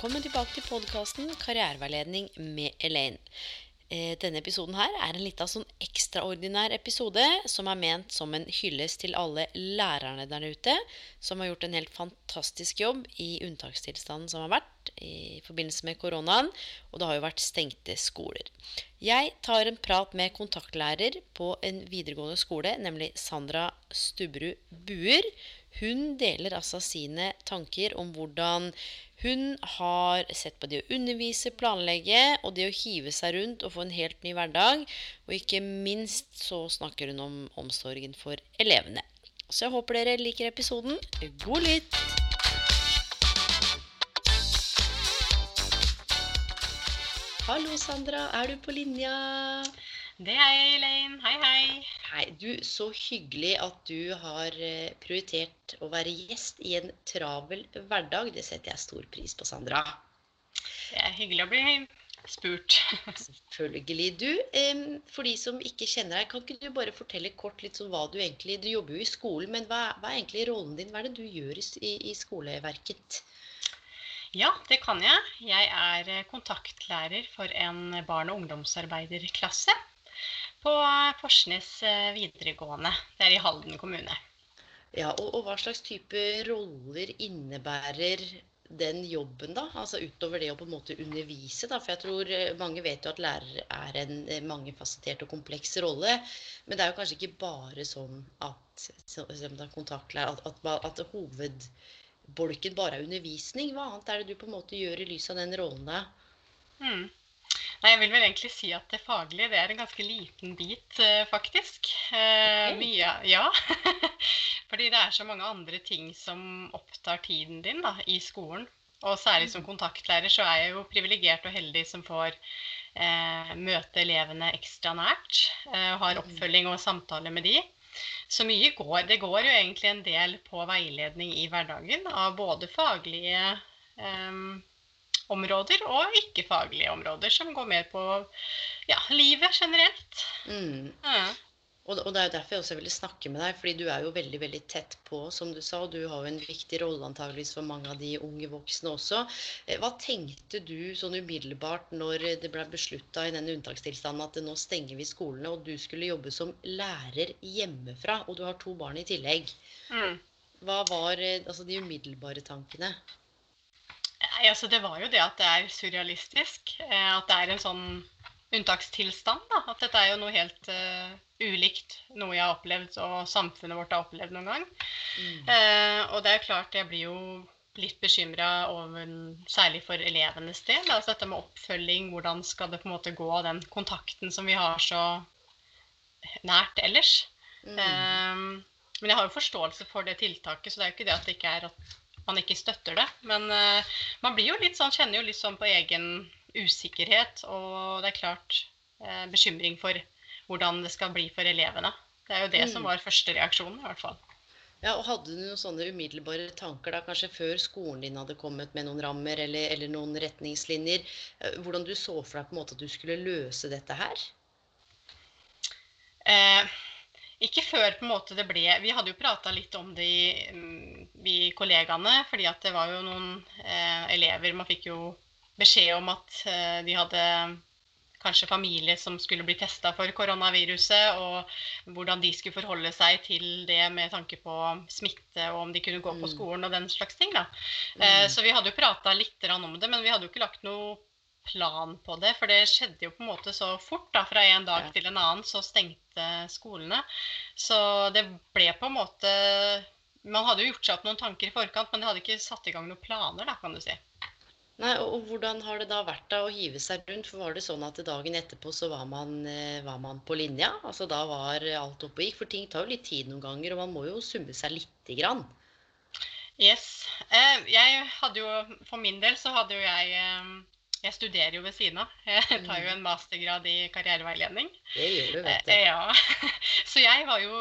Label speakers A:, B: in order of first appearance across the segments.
A: Velkommen tilbake til podkasten Karriereveiledning med Elaine. Eh, Denne episoden her er en liten sånn ekstraordinær episode som er ment som en hyllest til alle lærerne der ute som har gjort en helt fantastisk jobb i unntakstilstanden som har vært i forbindelse med koronaen, og det har jo vært stengte skoler. Jeg tar en prat med kontaktlærer på en videregående skole, nemlig Sandra Stubberud Buer. Hun deler altså sine tanker om hvordan hun har sett på det å undervise, planlegge og det å hive seg rundt og få en helt ny hverdag. Og ikke minst så snakker hun om omsorgen for elevene. Så jeg håper dere liker episoden. God lytt! Hallo, Sandra. Er du på linja?
B: Det er jeg, Elaine. Hei, hei.
A: Hei, du, så hyggelig at du har eh, prioritert å være gjest i en travel hverdag. Det setter jeg stor pris på, Sandra.
B: Det er hyggelig å bli spurt.
A: Selvfølgelig. Du, for de som ikke kjenner deg, kan ikke du bare fortelle kort litt om hva du egentlig Du jobber jo i skolen, men hva, hva er egentlig rollen din? Hva er det du gjør i, i, skoleverket?
B: Ja, det kan jeg. Jeg er eh, kontaktlærer for en barne- og ungdomsarbeiderklasse på eh, Forsnes eh, videregående. Det er i Halden kommune.
A: Ja, og, og hva slags type roller innebærer den jobben, da? Altså utover det å på en måte undervise, da. For jeg tror eh, mange vet jo at lærer er en mangefasettert og kompleks rolle. Men det er jo kanskje ikke bare sånn at, er kontaktlærer, at, at, at hovedbolken bare er undervisning. Hva annet er det du på en måte gjør i lys av den rollen, da?
B: Hmm. Nei, jeg vil vel egentlig si at det faglige det er en ganske liten bit, eh, faktisk.
A: Okay.
B: Mye, ja. Fordi det er så mange andre ting som opptar tiden din da, i skolen. Og særlig som kontaktlærer så er jeg jo privilegert og heldig som får eh, møte elevene ekstra nært. Eh, har oppfølging og samtale med de. Så mye går. Det går jo egentlig en del på veiledning i hverdagen av både faglige eh, områder og ikke-faglige områder, som går mer på ja, livet generelt.
A: Mm.
B: Ja.
A: Og, og det er jo derfor jeg også ville snakke med deg, fordi du er jo veldig veldig tett på, som du sa. Og du har jo en viktig rolle antageligvis for mange av de unge voksne også. Eh, Hva tenkte du sånn umiddelbart når det ble beslutta i denne unntakstilstanden at nå stenger vi skolene, og du skulle jobbe som lærer hjemmefra, og du har to barn i tillegg?
B: Mm.
A: Hva var eh, altså, de umiddelbare tankene?
B: Nei, altså det var jo det at det er surrealistisk. eh, At det er en sånn unntakstilstand. da, At dette er jo noe helt uh, ulikt noe jeg har opplevd og samfunnet vårt har opplevd noen gang.
A: Mm.
B: Uh, og det er jo klart, jeg blir jo litt bekymra særlig for elevenes del. Altså dette med oppfølging, hvordan skal det på en måte gå, den kontakten som vi har så nært ellers.
A: Mm.
B: Uh, men jeg har jo forståelse for det tiltaket, så det er jo ikke det at det ikke er at man ikke støtter det. Men eh, man blir jo litt sånn, kjenner jo litt sånn på egen usikkerhet, og det er klart eh, bekymring for hvordan det skal bli for elevene. Det er jo det som
A: Mm.
B: var første reaksjonen, i hvert fall.
A: Ja, og Hadde du noen sånne umiddelbare tanker da, kanskje før skolen din hadde kommet med noen rammer eller, eller noen retningslinjer? eh, Hvordan du så for deg på en måte at du skulle løse dette her?
B: Eh, ikke før på en måte det ble Vi hadde jo prata litt om det, i, mm, vi kollegaene. fordi at det var jo noen eh, elever Man fikk jo beskjed om at eh, de hadde kanskje familie som skulle bli testa for koronaviruset, og hvordan de skulle forholde seg til det med tanke på smitte, og om de kunne gå på
A: Mm.
B: skolen og den slags ting. da. Eh,
A: Mm.
B: Så vi hadde jo prata litt om det, men vi hadde jo ikke lagt noe plan på det. For det skjedde jo på en måte så fort. da, Fra en dag
A: Ja.
B: til en annen så stengte skolene. Så det ble på en måte Man hadde jo gjort seg opp noen tanker i forkant, men de hadde ikke satt i gang noen planer, da, kan du si.
A: Nei, og, hvordan har det da vært da å hive seg rundt? For var det sånn at dagen etterpå så var man, eh, var man på linja? Altså da var alt oppe og gikk? For ting tar jo litt tid noen ganger, og man må jo summe seg lite grann.
B: Yes. Eh, jeg hadde jo, For min del så hadde jo jeg eh, jeg studerer jo ved siden av. Jeg tar jo en mastergrad i karriereveiledning.
A: Det gjør du, vet du.
B: Eh, Ja. Så jeg var jo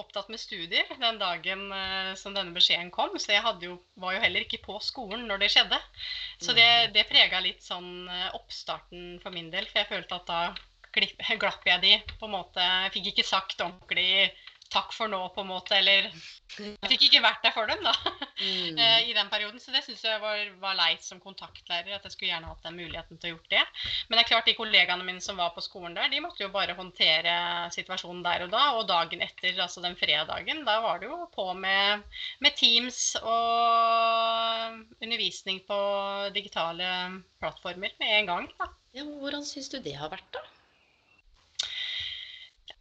B: opptatt med studier den dagen eh, som denne beskjeden kom. Så jeg jo, var jo heller ikke på skolen når det skjedde. Så det, det prega litt sånn eh, oppstarten for min del. For jeg følte at da glapp jeg de på en måte. Fikk ikke sagt ordentlig takk for nå, på en måte. Eller jeg fikk ikke vært der for dem, da.
A: Mm.
B: eh, I den perioden. Så det syns jeg var, var leit som kontaktlærer. At jeg skulle gjerne hatt den muligheten til å gjort det. Men det er klart de kollegaene mine som var på skolen der, de måtte jo bare håndtere situasjonen der og da. Og dagen etter, altså den fredagen, da var det jo på med, med Teams og undervisning på digitale plattformer med en gang. da.
A: Ja, hvordan syns du det har vært, da?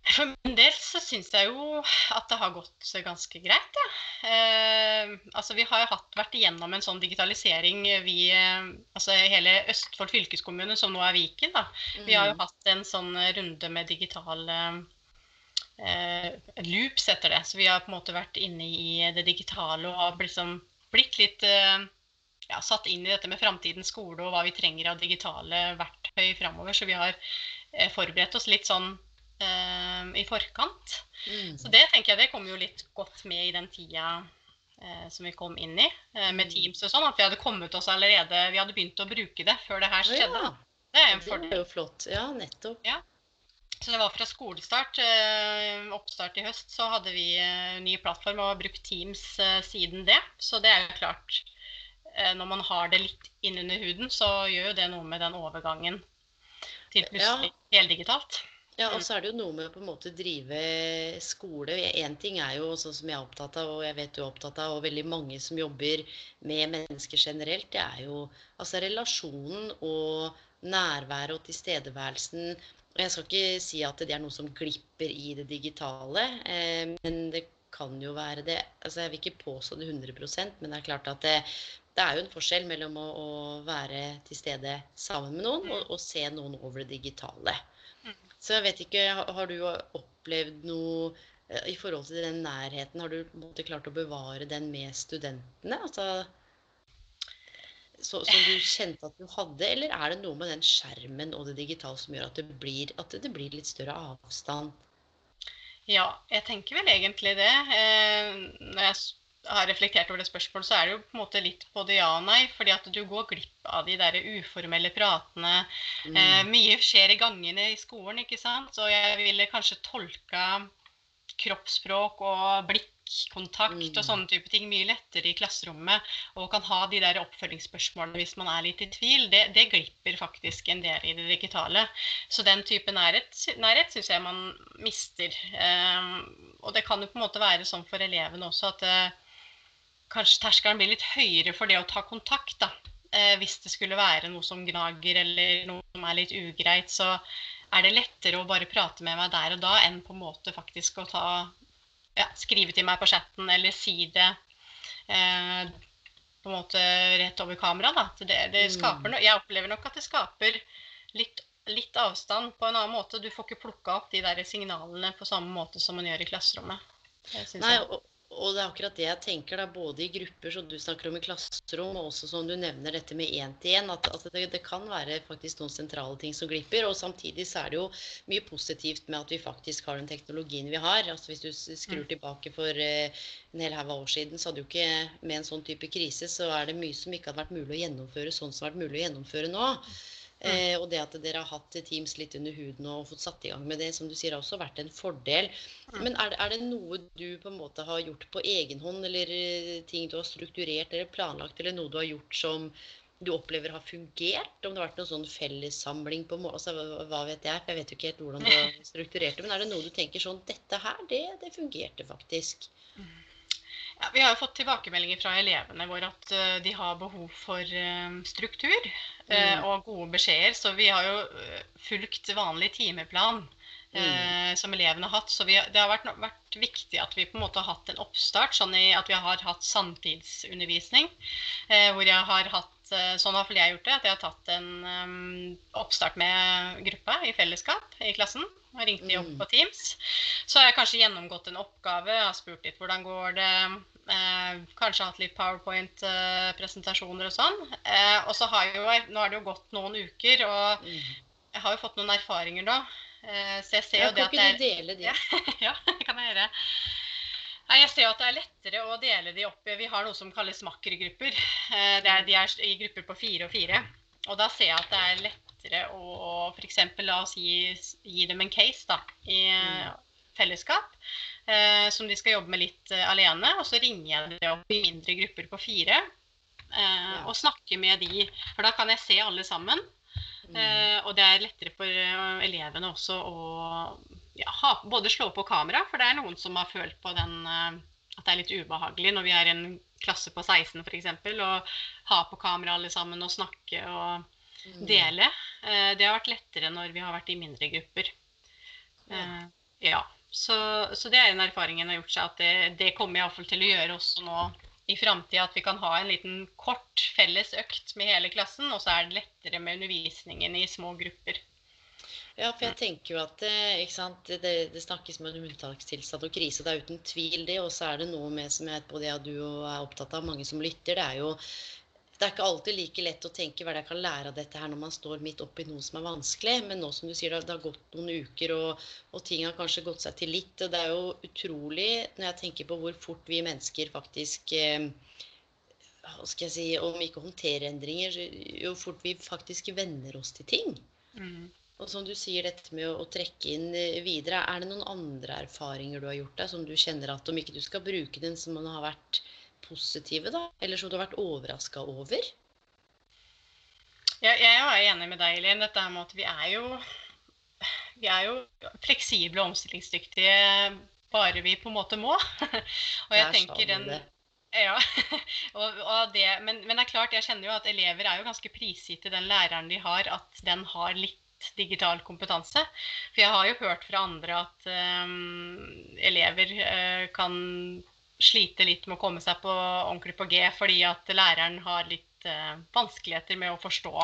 B: For min del så syns jeg jo at det har gått ganske greit, ja. Eh, altså vi har hatt, vært igjennom en sånn digitalisering, vi, eh, altså hele Østfold fylkeskommune, som nå er Viken. da. Vi har jo hatt en sånn runde med digital eh, loops etter det. Så vi har på en måte vært inne i det digitale og har liksom blitt litt eh, ja, satt inn i dette med framtidens skole og hva vi trenger av digitale verktøy framover. Så vi har eh, forberedt oss litt sånn eh, i forkant.
A: Mm.
B: Så det tenker jeg det kom jo litt godt med i den tida eh, som vi kom inn i, eh, med Teams og sånn. At vi hadde kommet oss allerede Vi hadde begynt å bruke det før det her skjedde.
A: ja.
B: Det er en
A: Det er jo flott. Ja, nettopp.
B: Så det var fra skolestart, eh, oppstart i høst, så hadde vi eh, ny plattform og har brukt Teams eh, siden det. Så det er jo klart eh, Når man har det litt innunder huden, så gjør jo det noe med den overgangen til plutselig heldigitalt.
A: Ja, og så er det jo noe med å på en måte drive skole. Én ting er jo sånn som jeg er opptatt av, og jeg vet du er opptatt av, og veldig mange som jobber med mennesker generelt, det er jo altså relasjonen og nærværet og tilstedeværelsen. Og jeg skal ikke si at det er noe som glipper i det digitale, eh, men det kan jo være det. Altså jeg vil ikke påstå det 100% men det er klart at det, det er jo en forskjell mellom å, å være til stede sammen med noen og, og se noen over det digitale. Så jeg vet ikke, har, du opplevd noe eh, i forhold til den nærheten? Har du måte klart å bevare den med studentene? Altså, så, som du kjente at du hadde, eller er det noe med den skjermen og det digitale som gjør at det blir, at det blir litt større avstand?
B: Ja, jeg tenker vel egentlig det. Eh, når jeg har reflektert over det spørsmålet, så er det jo på en måte litt både ja og nei. Fordi at du går glipp av de der uformelle pratene. Eh, mye skjer i gangene i skolen, ikke sant. Så jeg ville kanskje tolka kroppsspråk og blikkontakt
A: Mm.
B: og sånne type ting mye lettere i klasserommet. Og kan ha de der oppfølgingsspørsmålene hvis man er litt i tvil. Det, det glipper faktisk en del i det digitale. Så den type nærhet, nærhet syns jeg man mister. Um, og det kan jo på en måte være sånn for elevene også at eh, kanskje terskelen blir litt høyere for det å ta kontakt. da. Eh, hvis det skulle være noe som gnager eller noe som er litt ugreit, så er det lettere å bare prate med meg der og da enn på en måte faktisk å ta ja, skrive til meg på chatten eller si det eh, på en måte rett over kamera. Da. Det, det no jeg opplever nok at det skaper litt, litt avstand på en annen måte. Du får ikke plukka opp de der signalene på samme måte som man gjør i klasserommet.
A: Nei, og, og det er akkurat det jeg tenker, da, både i grupper som du snakker om i klasserom, og også som du nevner dette med én-til-én, at, at det, det kan være faktisk noen sentrale ting som glipper. Og samtidig så er det jo mye positivt med at vi faktisk har den teknologien vi har. Altså Hvis du skrur tilbake for eh, en hel haug av år siden, så hadde jo ikke med en sånn type krise, så er det mye som ikke hadde vært mulig å gjennomføre sånn som har vært mulig å gjennomføre nå. Eh, og det at dere har hatt Teams litt under huden og fått satt i gang med det, som du sier, har også vært en fordel. Men er er det noe du på en måte har gjort på egen hånd, eller eh, ting du har strukturert eller planlagt, eller noe du har gjort som du opplever har fungert? Om det har vært noen sånn fellessamling på altså, hva- vet jeg? Jeg vet jo ikke helt hvordan du har strukturert det. Men er det noe du tenker sånn Dette her, det, det fungerte faktisk.
B: Ja, vi har jo fått tilbakemeldinger fra elevene våre at uh, de har behov for uh, struktur eh, og gode beskjeder. Så vi har jo fulgt vanlig timeplan mm. som elevene har hatt. Så vi, det har vært, vært viktig at vi på en måte har hatt en oppstart, sånn i at vi har hatt sanntidsundervisning. Eh, hvor jeg har hatt sånn har jeg gjort det, at jeg har tatt en um, oppstart med gruppa i fellesskap i klassen. Og ringt de opp
A: Mm.
B: på Teams. Så har jeg kanskje gjennomgått en oppgave, har spurt litt hvordan går det. Eh, kanskje hatt litt powerpoint-presentasjoner og sånn. Eh, og så har jo, nå har det jo gått noen uker, og
A: Mm.
B: jeg har jo fått noen erfaringer nå. Eh, så jeg ser
A: Ja,
B: jo det at det
A: ikke
B: er
A: du dele det?
B: ja, det kan jeg gjøre. Nei, jeg ser at det er lettere å dele de opp. Vi har noe som kalles makkergrupper. Eh, Det er, de er i grupper på fire og fire. Og da ser jeg at det er lettere å f.eks. la oss gi, gi dem en case da, i eh, fellesskap. Eh, som de skal jobbe med litt eh, alene. Og så ringer jeg dem opp i mindre grupper på fire. Eh, og snakker med de. For da kan jeg se alle sammen.
A: Mm.
B: Eh, og det er lettere for elevene også å ja, ha, både slå på kamera, for det er noen som har følt på den eh, at det er litt ubehagelig når vi er en klasse på 16 f.eks. og ha på kamera alle sammen og snakke og
A: Mm.
B: dele. Eh, det har vært lettere når vi har vært i mindre grupper. Eh, ja. Så, så det er en erfaring en har gjort seg, at det, det kommer iallfall til å gjøre også nå i framtida. At vi kan ha en liten kort felles økt med hele klassen, og så er det lettere med undervisningen i små grupper.
A: Ja, for jeg tenker jo at eh, sant, det, det snakkes med en unntakstilstand og krise. Det er uten tvil det. Og så er det noe med som jeg både jeg og du er opptatt av, mange som lytter. Det er jo det er ikke alltid like lett å tenke hva jeg kan lære av dette her når man står midt oppi noe som er vanskelig. Men nå som du sier, det har gått noen uker, og, og ting har kanskje gått seg til litt. Og det er jo utrolig når jeg tenker på hvor fort vi mennesker faktisk eh, hva skal jeg si, Om ikke håndterer endringer, jo fort vi faktisk venner oss til ting.
B: Mm.
A: Og som du sier, dette med å, trekke inn eh, videre, er det noen andre erfaringer du har gjort deg som du kjenner at om ikke du skal bruke den som man har vært positive, da, eller som du har vært overraska over?
B: Jeg, jeg er enig med deg, Elin. Dette med at vi er jo vi er jo fleksible og omstillingsdyktige bare vi på en måte må. og jeg tenker den. Ja, og, og det, men, men det er klart, jeg kjenner jo at elever er jo ganske prisgitt den læreren de har, at den har litt digital kompetanse. For jeg har jo hørt fra andre at um, elever uh, kan slite litt med å komme seg på ordentlig på G fordi at læreren har litt uh, vanskeligheter med å forstå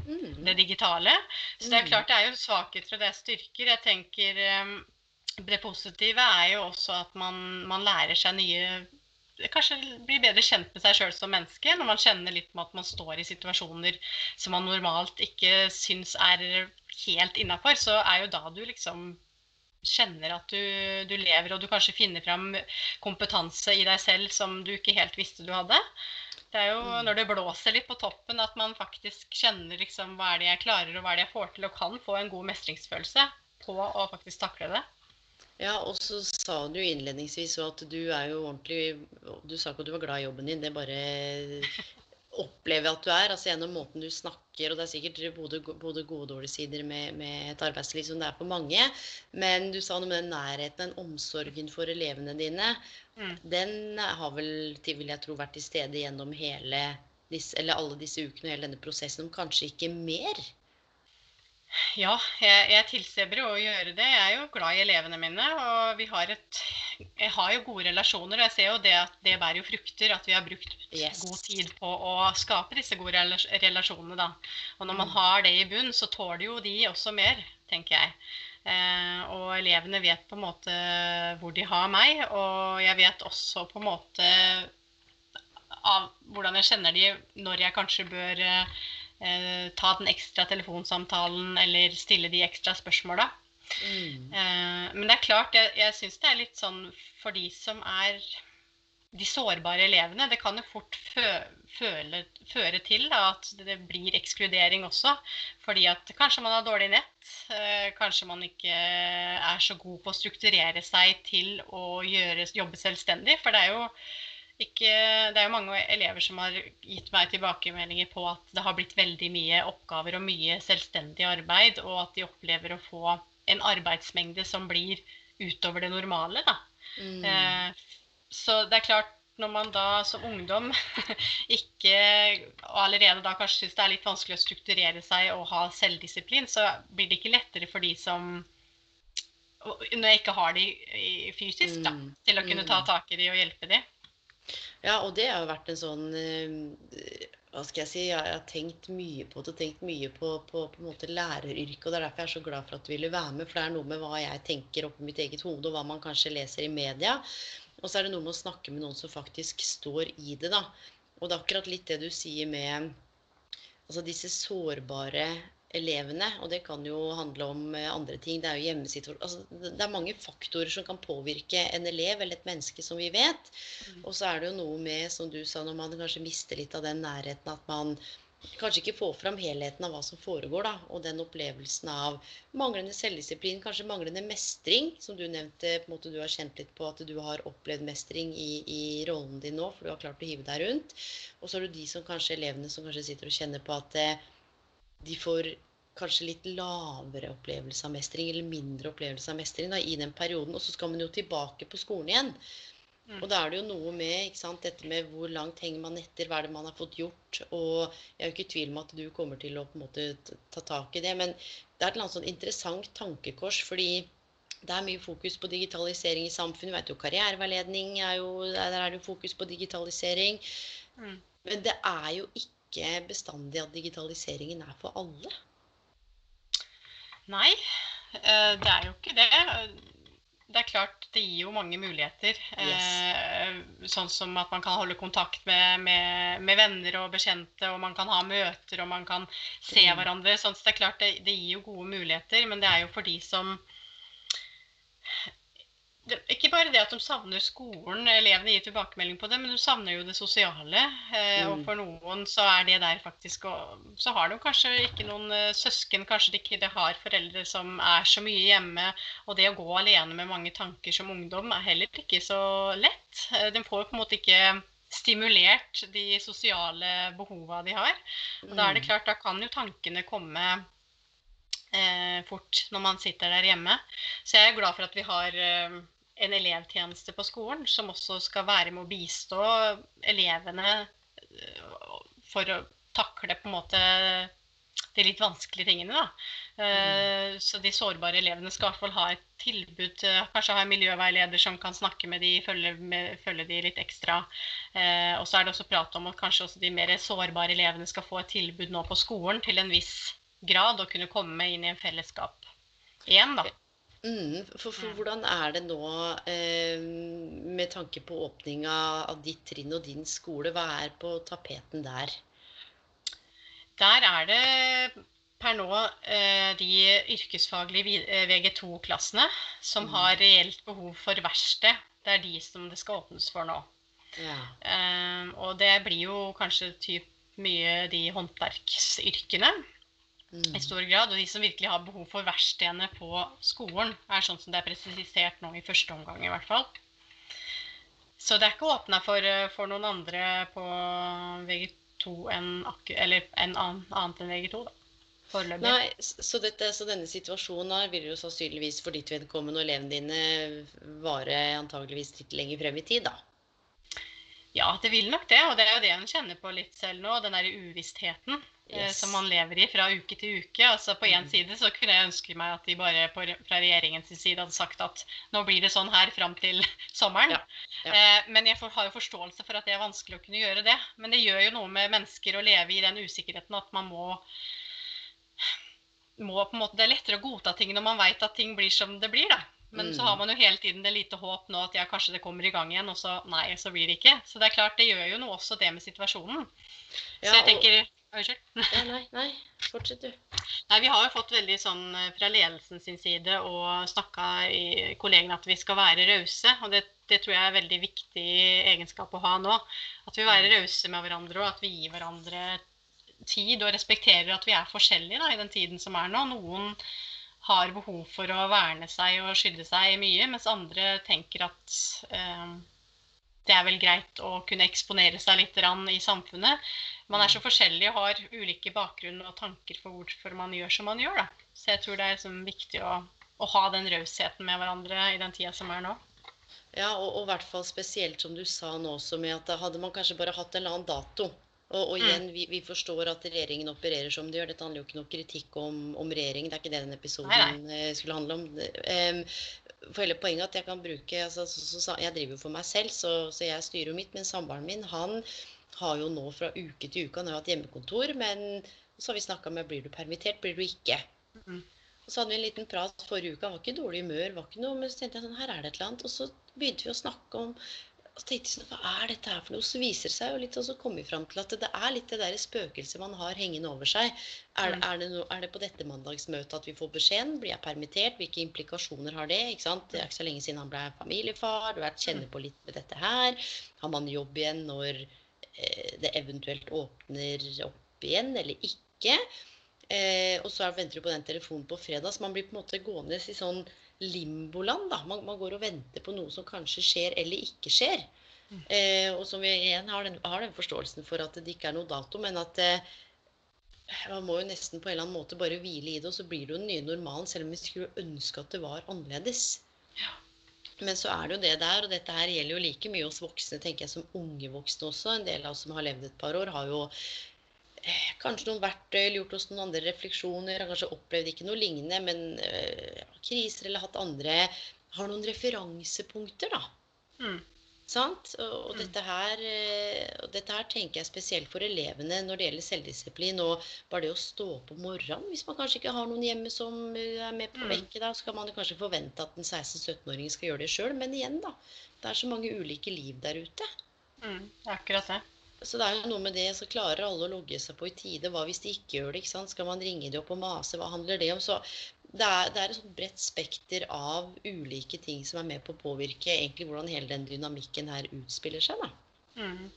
A: Mm.
B: det digitale. Så det er
A: Mm.
B: klart det er jo svakheter og det er styrker. Jeg tenker um, Det positive er jo også at man, man lærer seg nye Kanskje blir bedre kjent med seg sjøl som menneske når man kjenner litt med at man står i situasjoner som man normalt ikke syns er helt innafor. Så er jo da du liksom kjenner at du, du lever, og du kanskje finner fram kompetanse i deg selv som du ikke helt visste du hadde. Det er jo
A: Mm.
B: når det blåser litt på toppen at man faktisk kjenner liksom hva er det jeg klarer og hva er det jeg får til, og kan få en god mestringsfølelse på å faktisk takle det.
A: Ja, og så sa du innledningsvis at du er jo ordentlig Du sa ikke at du var glad i jobben din, det bare opplever at du er. altså Gjennom måten du snakker, og det er sikkert både, både gode og dårlige sider med, med et arbeidsliv som det er for mange. Men du sa noe med den nærheten, den omsorgen for elevene dine.
B: Mm.
A: Den har vel, vil jeg tro, vært til stede gjennom hele disse, eller alle disse ukene og hele denne prosessen, om kanskje ikke mer?
B: Ja, jeg, jeg tilstreber å gjøre det. Jeg er jo glad i elevene mine, og vi har et Jeg har jo gode relasjoner, og jeg ser jo det at det bærer jo frukter. At vi har brukt
A: Yes.
B: god tid på å skape disse gode relasjonene, da. Og når man
A: Mm.
B: har det i bunn, så tåler jo de også mer, tenker jeg. Eh, og elevene vet på en måte hvor de har meg, og jeg vet også på en måte av hvordan jeg kjenner de når jeg kanskje bør eh, ta den ekstra telefonsamtalen eller stille de ekstra spørsmåla.
A: Mm.
B: Eh, men det er klart, jeg, jeg syns det er litt sånn for de som er de sårbare elevene. Det kan jo fort fø, føle, føre til da, at det blir ekskludering også. Fordi at kanskje man har dårlig nett. Eh, kanskje man ikke er så god på å strukturere seg til å gjøre, jobbe selvstendig. For det er jo ikke, det er jo mange elever som har gitt meg tilbakemeldinger på at det har blitt veldig mye oppgaver og mye selvstendig arbeid, og at de opplever å få en arbeidsmengde som blir utover det normale.
A: Mm.
B: Eh, så det er klart, når man da som ungdom ikke og allerede da kanskje syns det er litt vanskelig å strukturere seg og ha selvdisiplin, så blir det ikke lettere for de som Når jeg ikke har de fysisk, da,
A: Mm.
B: til å kunne ta tak i de og hjelpe de.
A: Ja, og det har jo vært en sånn eh, hva skal jeg si, jeg har tenkt mye på det tenkt mye på, på, på en måte læreryrket. og Det er derfor jeg er så glad for at du ville være med. For det er noe med hva jeg tenker oppi mitt eget hode, og hva man kanskje leser i media. Og så er det noe med å snakke med noen som faktisk står i det, da. Og det er akkurat litt det du sier med altså disse sårbare elevene. Og det kan jo handle om eh, andre ting. Det er jo hjemmesituasjon altså, Det er mange faktorer som kan påvirke en elev eller et menneske, som vi vet. Mm. Og så er det jo noe med, som du sa, når man kanskje mister litt av den nærheten, at man kanskje ikke får fram helheten av hva som foregår, da. Og den opplevelsen av manglende selvdisiplin, kanskje manglende mestring, som du nevnte, på en måte du har kjent litt på at du har opplevd mestring i, i rollen din nå, for du har klart å hive deg rundt. Og så er det de som kanskje elevene som kanskje sitter og kjenner på at eh, de får kanskje litt lavere opplevelse av mestring, eller mindre opplevelse av mestring da, i den perioden. Og så skal man jo tilbake på skolen igjen. Mm. Og da er det jo noe med ikke sant, dette med hvor langt henger man etter, hva er det man har fått gjort. Og jeg er jo ikke i tvil om at du kommer til å på en måte ta tak i det. Men det er et eller annet sånn interessant tankekors, fordi det er mye fokus på digitalisering i samfunnet. Vet jo, Karriereveiledning er jo Der er det jo fokus på digitalisering. Mm. Men det er jo ikke ikke bestandig at digitaliseringen er for alle?
B: Nei, eh, det er jo ikke det. Det er klart det gir jo mange muligheter. Yes. Eh, sånn som at man kan holde kontakt med, med, med, venner og bekjente, og man kan ha møter og man kan se mm. hverandre. Sånn, så det er klart det, det, gir jo gode muligheter, men det er jo for de som det at de savner skolen, elevene gir tilbakemelding på det, men de savner jo det sosiale. Eh, mm. Og for noen så er det der faktisk og, Så har de kanskje ikke noen uh, søsken, kanskje de ikke har foreldre som er så mye hjemme. Og det å gå alene med mange tanker som ungdom er heller ikke så lett. Eh, de får på en måte ikke stimulert de sosiale behova de har. Og da er det mm. klart, da kan jo tankene komme eh, fort når man sitter der hjemme. Så jeg er glad for at vi har eh, en elevtjeneste på skolen som også skal være med å bistå elevene eh, for å takle på en måte de litt vanskelige tingene. da. Mm. Så de sårbare elevene skal i hvert fall ha et tilbud, kanskje ha en miljøveileder som kan snakke med de, følge, med, følge de litt ekstra. Eh, og så er det også prat om at kanskje også de mer sårbare elevene skal få et tilbud nå på skolen til en viss grad og kunne komme inn i en fellesskap igjen, da.
A: Mm, for, for, hvordan er det nå eh, med tanke på åpninga av ditt trinn og din skole? Hva er på tapeten der?
B: Der er det per nå eh, de yrkesfaglige VG2-klassene eh, som mm. har reelt behov for verksted. Det er de som det skal åpnes for nå. Ja. Eh, og det blir jo kanskje typ mye de håndverksyrkene mm. i stor grad. Og de som virkelig har behov for verkstedene på skolen, er sånn som det er presisert nå i første omgang i hvert fall. Så det er ikke åpna for, for, noen andre på VG2 enn eller en annet enn VG2, da.
A: Foreløpig. Nei, så, dette, så, denne situasjonen her vil jo sannsynligvis for ditt vedkommende og elevene dine vare antageligvis litt lenger frem i tid, da?
B: Ja, det vil nok det. Og det er jo det en kjenner på litt selv nå. Den derre uvissheten. Eh, yes. som man lever i fra uke til uke. Altså På én mm. side så kunne jeg ønske meg at de bare på, fra regjeringens side hadde sagt at nå blir det sånn her fram til sommeren. Ja. Ja. Eh, men jeg får, har jo forståelse for at det er vanskelig å kunne gjøre det. Men det gjør jo noe med mennesker å leve i den usikkerheten at man må, må på en måte, Det er lettere å godta ting når man veit at ting blir som det blir. da. Men mm. så har man jo hele tiden det lite håp nå at ja, kanskje det kommer i gang igjen, og så nei, så blir det ikke. Så det er klart, det gjør jo noe også det med situasjonen. Ja, så jeg tenker
A: Unnskyld. Ja, nei, nei, fortsett du.
B: Nei, Vi har jo fått veldig sånn eh, fra ledelsen sin side og snakka i kollegene at vi skal være rause. Og det, det, tror jeg er veldig viktig egenskap å ha nå. At vi være rause med hverandre, og at vi gir hverandre tid og respekterer at vi er forskjellige da, i den tiden som er nå. Noen har behov for å verne seg og skydde seg mye, mens andre tenker at eh, det er vel greit å kunne eksponere seg litt i samfunnet. Man er så forskjellig og har ulike bakgrunn og tanker for hvorfor man gjør som man gjør. Da. Så jeg tror det er liksom viktig å, å, ha den rausheten med hverandre i den tida som er nå.
A: Ja, og i hvert fall spesielt som du sa nå også, med at hadde man kanskje bare hatt en eller annen dato. Og, og igjen, mm. vi, vi, forstår at regjeringen opererer som de gjør. Dette handler jo ikke noe kritikk om, om regjeringen. Det er ikke det denne episoden nei, nei. Eh, skulle handle om. Um, for hele poenget at jeg kan bruke altså, så, så, Jeg driver jo for meg selv, så, så jeg styrer jo mitt. Men samboeren min han har jo nå fra uke til uke Han har hatt hjemmekontor, men så har vi snakka med blir du permittert, blir du ikke.
B: Mm.
A: Og så hadde vi en liten prat forrige uke. Han var ikke i dårlig humør, var ikke noe, men så tenkte jeg sånn, her er det et eller annet. Og så begynte vi å snakke om og tenkte sånn, Hva er dette her for noe? Så viser det seg jo litt, og så kommer vi fram til at det er litt det der spøkelset man har hengende over seg. Er,
B: Mm.
A: er, det no, er det på dette mandagsmøtet at vi får beskjeden? Blir jeg permittert? Hvilke implikasjoner har det? ikke sant? Det er ikke så lenge siden han ble familiefar. Du kjenner på litt med dette her. Har man jobb igjen når eh, det eventuelt åpner opp igjen, eller ikke? Eh, og så er- venter du på den telefonen på fredag, så man blir på en måte gående i sånn limboland. da. Man, man går og venter på noe som kanskje skjer eller ikke skjer. Eh, og som vi igjen har den, har den forståelsen for at det ikke er noe dato, men at eh, man må jo nesten på en eller annen måte bare hvile i det, og så blir det jo den nye normalen, selv om vi skulle ønske at det var annerledes. Men så er det jo det der, og dette her gjelder jo like mye oss voksne, tenker jeg, som unge voksne også. En del av oss som har levd et par år, har jo kanskje noen verktøy, eller gjort oss noen andre refleksjoner, har kanskje opplevd ikke noe lignende, men øh, kriser eller hatt andre Har noen referansepunkter, da.
B: Mm.
A: Sant? Og, og,
B: Mm.
A: dette her, eh, og dette her tenker jeg spesielt for elevene når det gjelder selvdisiplin. Og bare det å stå opp om morgenen. Hvis man kanskje ikke har noen hjemme som eh, er med på å
B: Mm.
A: vekke deg, så kan man kanskje forvente at en 16-17-åring skal gjøre det sjøl. Men igjen, da. Det er så mange ulike liv der ute.
B: Mm. Det er akkurat det.
A: Så det er jo noe med det, så klarer alle å logge seg på i tide. Hva hvis de ikke gjør det? ikke sant? Skal man ringe de opp og mase? Hva handler det om? Så det er, det er et sånt bredt spekter av ulike ting som er med på å påvirke egentlig hvordan hele den dynamikken her utspiller seg. da.
B: Mm.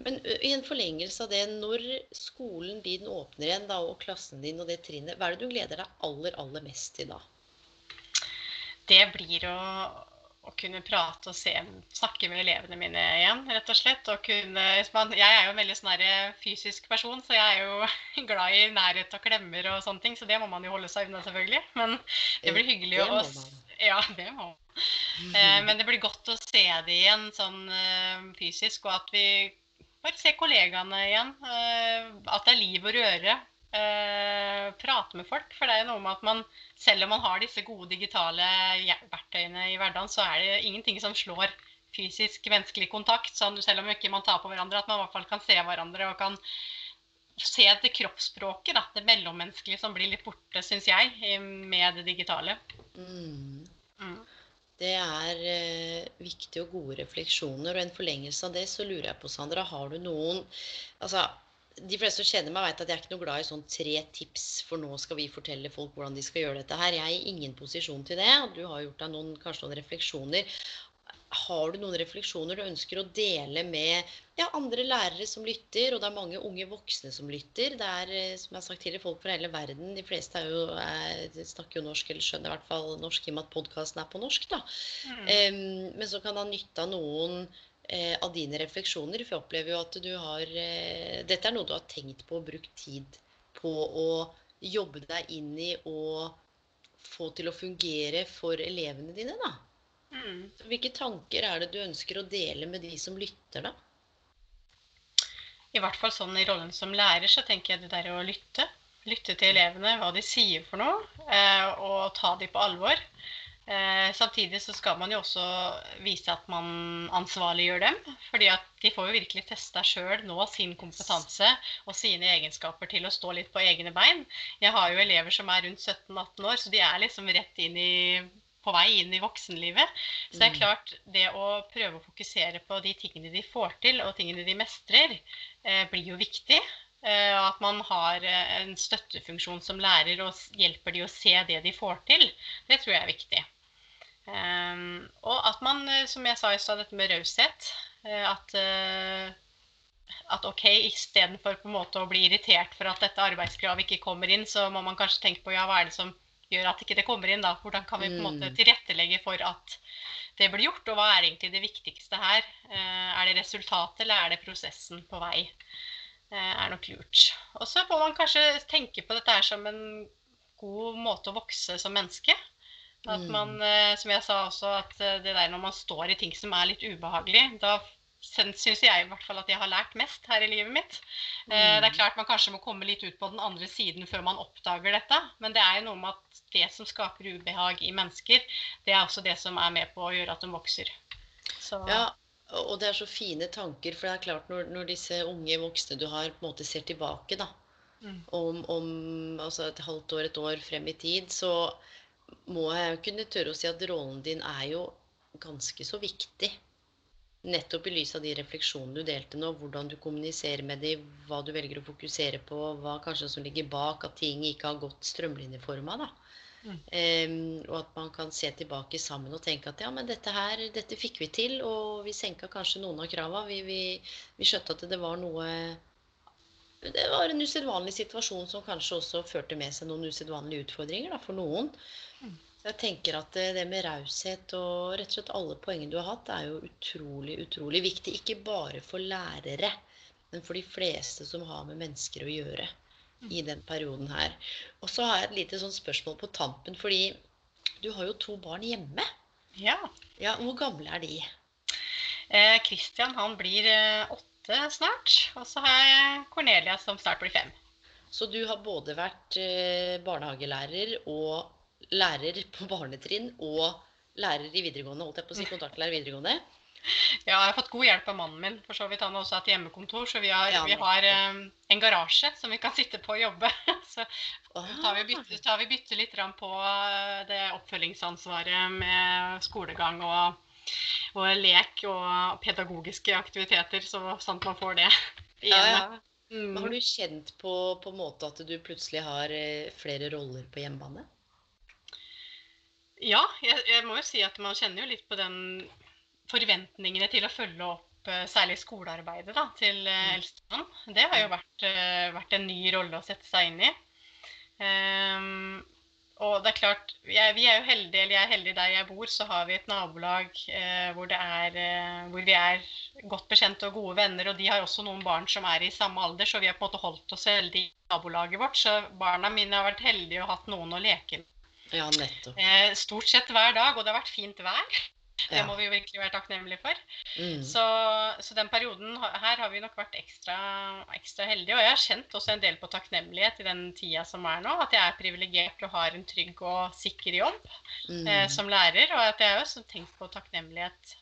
A: Men i en forlengelse av det, når skolen din åpner igjen, da, og klassen din og det trinnet, hva er det du gleder deg aller, aller mest til da?
B: Det blir å, å kunne prate og se, snakke med elevene mine igjen, rett og slett. Og kunne, jeg er jo en veldig sånn fysisk person, så jeg er jo glad i nærhet og klemmer og sånne ting. Så det må man jo holde seg unna, selvfølgelig. Men det blir hyggelig å. Ja, det må man. Eh, men det blir godt å se det igjen sånn eh, fysisk, og at vi bare ser kollegaene igjen. Eh, at det er liv og røre. Eh, prate med folk. For det er jo noe med at man, selv om man har disse gode digitale verktøyene i hverdagen, så er det ingenting som slår fysisk menneskelig kontakt. Sånn, selv om ikke man tar på hverandre, at man i hvert fall kan se hverandre og kan se det kroppsspråket, da, det mellommenneskelige som blir litt borte, syns jeg, med det digitale.
A: Mm.
B: Mm.
A: Det er eh, viktige og gode refleksjoner. Og en forlengelse av det, så lurer jeg på, Sandra, har du noen Altså, de fleste som kjenner meg, vet at jeg er ikke noe glad i sånn tre tips, for nå skal vi fortelle folk hvordan de skal gjøre dette her. Jeg er i ingen posisjon til det, og du har gjort deg noen, kanskje noen refleksjoner. Har du noen refleksjoner du ønsker å dele med ja, andre lærere som lytter, og det er mange unge voksne som lytter. Det er, eh, som jeg har sagt tidligere, folk fra hele verden. De fleste er jo, er, snakker jo norsk, eller skjønner i hvert fall norsk, i og med at podkasten er på norsk. da.
B: Mm.
A: Um, men så kan det ha nytte av noen av dine refleksjoner. For jeg opplever jo at du har eh, Dette er noe du har tenkt på og brukt tid på å jobbe deg inn i og få til å fungere for elevene dine, da.
B: Mm.
A: Hvilke tanker er det du ønsker å dele med de som lytter, da?
B: I hvert fall sånn i rollen som lærer, så tenker jeg det der å lytte. Lytte til elevene, hva de sier for noe, eh, og ta de på alvor. Eh, samtidig så skal man jo også vise at man ansvarliggjør dem. fordi at de får jo virkelig testa sjøl nå sin kompetanse og sine egenskaper til å stå litt på egne bein. Jeg har jo elever som er rundt 17-18 år, så de er liksom rett inn i på vei inn i voksenlivet. Så det er
A: Mm.
B: klart, det å prøve å fokusere på de tingene de får til, og tingene de mestrer, eh, blir jo viktig. Eh, og at man har eh, en støttefunksjon som lærer og hjelper de å se det de får til. Det tror jeg er viktig. Ehm, og at man, eh, som jeg sa i stad, dette med raushet. eh, at, uh, at OK, istedenfor på en måte å bli irritert for at dette arbeidskravet ikke kommer inn, så må man kanskje tenke på ja, hva er det som gjør at ikke det kommer inn, da? Hvordan kan vi på en måte
A: Mm.
B: tilrettelegge for at det blir gjort? Og hva er egentlig det viktigste her? Uh, er det resultatet, eller er det prosessen på vei? Uh, er nok lurt. Og så må man kanskje tenke på dette her som en god måte å vokse som menneske. At
A: Mm.
B: man, eh, som jeg sa også, at eh, det der når man står i ting som er litt ubehagelig, da syns jeg i hvert fall at jeg har lært mest her i livet mitt. Mm. Det er
A: Mm.
B: klart man kanskje må komme litt ut på den andre siden før man oppdager dette, men det er jo noe med at det som skaper ubehag i mennesker, det er også det som er med på å gjøre at de vokser. Så
A: Ja, Og det er så fine tanker, for det er klart når, når disse unge voksne du har, på en måte ser tilbake da,
B: Mm.
A: om, om altså et halvt år, et år frem i tid, så må jeg kunne tørre å si at rollen din er jo ganske så viktig. Nettopp i lys av de refleksjonene du delte nå, hvordan du kommuniserer med dem, hva du velger å fokusere på, hva kanskje som ligger bak at ting ikke har gått strømlinjeforma. da.
B: Mm.
A: Um, og at man kan se tilbake sammen og tenke at ja, men dette her, dette fikk vi til, og vi senka kanskje noen av krava. Vi, vi, vi skjønte at det var noe Det var en usedvanlig situasjon som kanskje også førte med seg noen usedvanlige utfordringer da, for noen. Så jeg tenker at det, det med raushet og rett og slett alle poengene du har hatt, er jo utrolig, utrolig viktig. Ikke bare for lærere, men for de fleste som har med mennesker å gjøre i den perioden her. Og så har jeg et lite sånn spørsmål på tampen, fordi du har jo to barn hjemme.
B: Ja.
A: Ja, Hvor gamle er de?
B: Eh, Christian han blir eh, åtte snart. Og så har jeg Cornelia som snart blir fem.
A: Så du har både vært eh, barnehagelærer og lærer på barnetrinn og lærer i videregående, holdt jeg på å si, kontaktlærer i videregående.
B: Ja, jeg har fått god hjelp av mannen min. For så vidt han har også hatt hjemmekontor, så vi har,
A: Ja,
B: vi har um, en garasje som vi kan sitte på og jobbe. Så tar vi,
A: Ah,
B: bytte, tar vi bytte litt på eh, det oppfølgingsansvaret med skolegang og, og lek og pedagogiske aktiviteter, så, at man får det igjen.
A: ja, ja. Mm. har du kjent på, på en måte at du plutselig har eh, flere roller på hjemmebane?
B: Ja, jeg, jeg må jo si at man kjenner jo litt på den forventningene til å følge opp eh, særlig skolearbeidet da, til mm. eldstemann. Det har jo vært, eh, vært en ny rolle å sette seg inn i. Ehm, og det er klart, jeg, vi er jo heldige, eller jeg er heldig der jeg bor, så har vi et nabolag eh, hvor, det er, eh, hvor vi er godt bekjente og gode venner. Og de har også noen barn som er i samme alder, så vi har på en måte holdt oss veldig i nabolaget vårt. Så barna mine har vært heldige og hatt noen å leke med
A: Ja, nettopp.
B: eh, stort sett hver dag. Og det har vært fint vær. Det må vi jo virkelig være takknemlige for.
A: Mm.
B: Så, så den perioden her har vi nok vært ekstra, ekstra heldige. Og jeg har kjent også en del på takknemlighet i den tida som er nå. At jeg er privilegert og har en trygg og sikker jobb
A: Mm.
B: eh, som lærer. Og at jeg har også tenkt på takknemlighet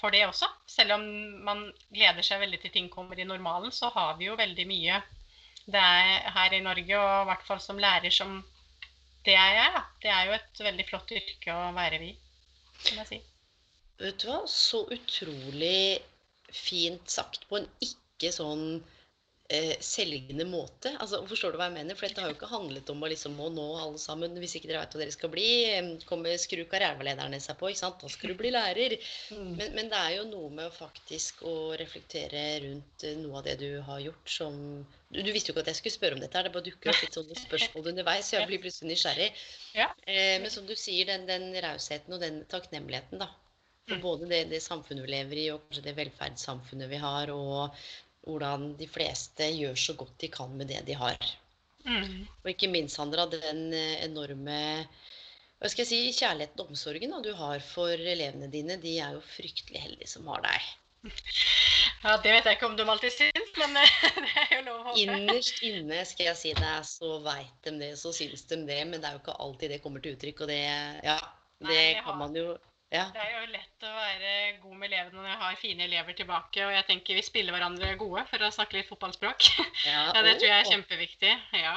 B: for det også. Selv om man gleder seg veldig til ting kommer i normalen, så har vi jo veldig mye det er her i Norge, og i hvert fall som lærer som det er jeg. da. Det er jo et veldig flott yrke å være i, som jeg si.
A: Vet du hva, så utrolig fint sagt på en ikke sånn eh, selgende måte. Altså, Forstår du hva jeg mener? For dette har jo ikke handlet om å liksom nå alle sammen, hvis ikke dere vet hva dere skal bli, kommer skru karriereveilederne seg på, ikke sant? Da skal du bli lærer. Men, men det er jo noe med å faktisk å reflektere rundt eh, noe av det du har gjort som du, du visste jo ikke at jeg skulle spørre om dette, her, det bare dukker opp litt sånne spørsmål underveis, så jeg blir plutselig nysgjerrig.
B: Ja.
A: Eh, men som du sier, den, den rausheten og den takknemligheten, da. For
B: Mm.
A: både det, det samfunnet vi lever i, og kanskje det velferdssamfunnet vi har, og hvordan de fleste gjør så godt de kan med det de har.
B: Mm.
A: Og ikke minst, Sandra, den eh, enorme hva skal jeg si, kjærligheten og omsorgen da, du har for elevene dine. De er jo fryktelig heldige som har deg.
B: Ja, Det vet jeg ikke om de alltid syns, men det er jo lov å håpe.
A: Innerst inne skal jeg si det, så veit de det, så syns de det. Men det er jo ikke alltid det kommer til uttrykk. Og det, ja, det
B: Nei, har-
A: kan man jo ja.
B: Det er jo lett å være god med elevene når jeg har fine elever tilbake. Og jeg tenker vi spiller hverandre gode, for å snakke litt fotballspråk.
A: Ja,
B: Ja, Det tror jeg er kjempeviktig. Ja.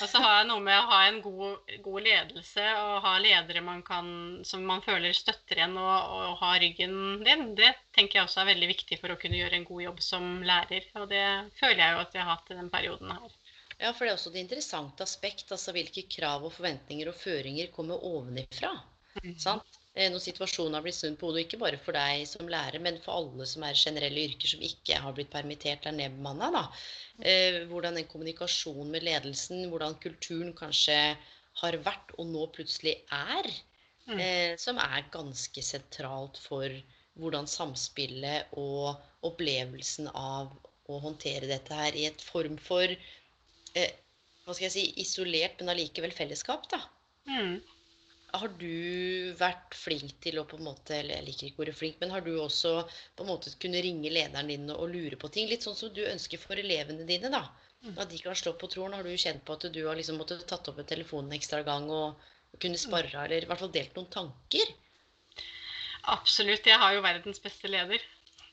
B: Og så har jeg noe med å ha en god, god ledelse og ha ledere man kan, som man føler støtter en og, og ha ryggen din. Det tenker jeg også er veldig viktig for å kunne gjøre en god jobb som lærer. Og det føler jeg jo at jeg har hatt i den perioden her.
A: Ja, for det er også et interessant aspekt. altså Hvilke krav og forventninger og føringer kommer ovenifra. Sant? Eh, Når situasjonen har blitt snudd på hodet, ikke bare for deg som lærer, men for alle som er generelle yrker som ikke har blitt permittert eller nedbemanna. Eh, Hvordan den kommunikasjonen med ledelsen, hvordan kulturen kanskje har vært og nå plutselig er,
B: Mm.
A: eh, som er ganske sentralt for hvordan samspillet og opplevelsen av å håndtere dette her i et form for eh, hva skal jeg si, isolert, men allikevel fellesskap, da.
B: Mm.
A: Har du vært flink til å på en måte, eller jeg liker ikke ordet flink, men har du også på en måte kunne ringe lederen din og lure på ting? Litt sånn som du ønsker for elevene dine, da. At de kan slå på tråden. Har du kjent på at du har liksom måttet tatt opp en telefon en ekstra gang og kunne spare, eller i hvert fall delt noen tanker?
B: Absolutt. Jeg har jo verdens beste leder.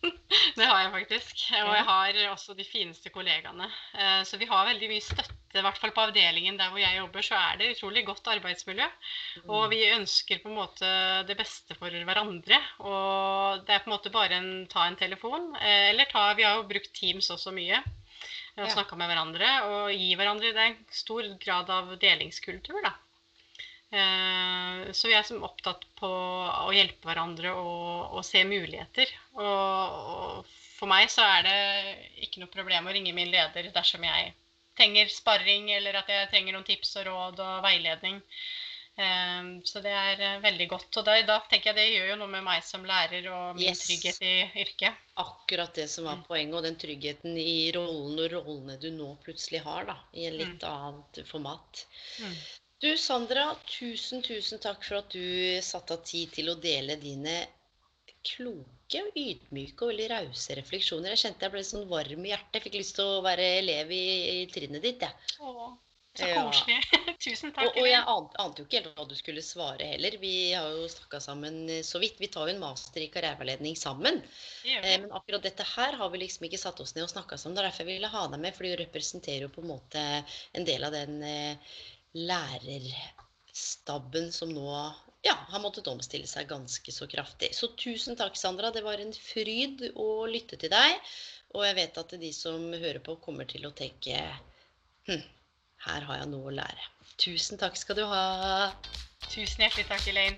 B: Det har jeg faktisk. Og jeg har også de fineste kollegaene. Eh, så vi har veldig mye støtte, i hvert fall på avdelingen der hvor jeg jobber, så er det utrolig godt arbeidsmiljø. Og vi ønsker på en måte det beste for hverandre. Og det er på en måte bare en ta en telefon. Eh, eller ta Vi har jo brukt Teams også mye. Og snakka med hverandre og gi hverandre Det er en stor grad av delingskultur, da. Eh, så vi er som opptatt på å hjelpe hverandre og, og se muligheter. Og, og, for meg så er det ikke noe problem å ringe min leder dersom jeg trenger sparring, eller at jeg trenger noen tips og råd og veiledning. Eh, så det er eh, veldig godt. Og da, da, tenker jeg det gjør jo noe med meg som lærer og min yes. trygghet i yrket.
A: Akkurat det som var mm. poenget, og den tryggheten i rollen og rollene du nå plutselig har, da, i en litt mm. annet format. Mm. Du Sandra, tusen, tusen takk for at du satte av tid til å dele dine kloke, ydmyke og veldig rause refleksjoner. Jeg kjente jeg ble sånn varm i hjertet. Jeg fikk lyst til å være elev i, i trinnet ditt, jeg.
B: Ja. Så koselig. Ja. Tusen takk.
A: Og, og jeg ante, ante, jo ikke helt hva du skulle svare heller. Vi har jo snakka sammen så vidt. Vi tar jo en master i karriereveiledning sammen. Eh, men akkurat dette her har vi liksom ikke satt oss ned og snakka sammen. Det er derfor jeg ville ha deg med, for du representerer jo på en måte en del av den eh, lærerstabben som nå ja, har måttet omstille seg ganske så kraftig. Så tusen takk, Sandra. Det var en fryd å lytte til deg. Og jeg vet at de som hører på, kommer til å tenke hm, her har jeg noe å lære. Tusen takk skal du ha.
B: Tusen hjertelig takk, Elaine.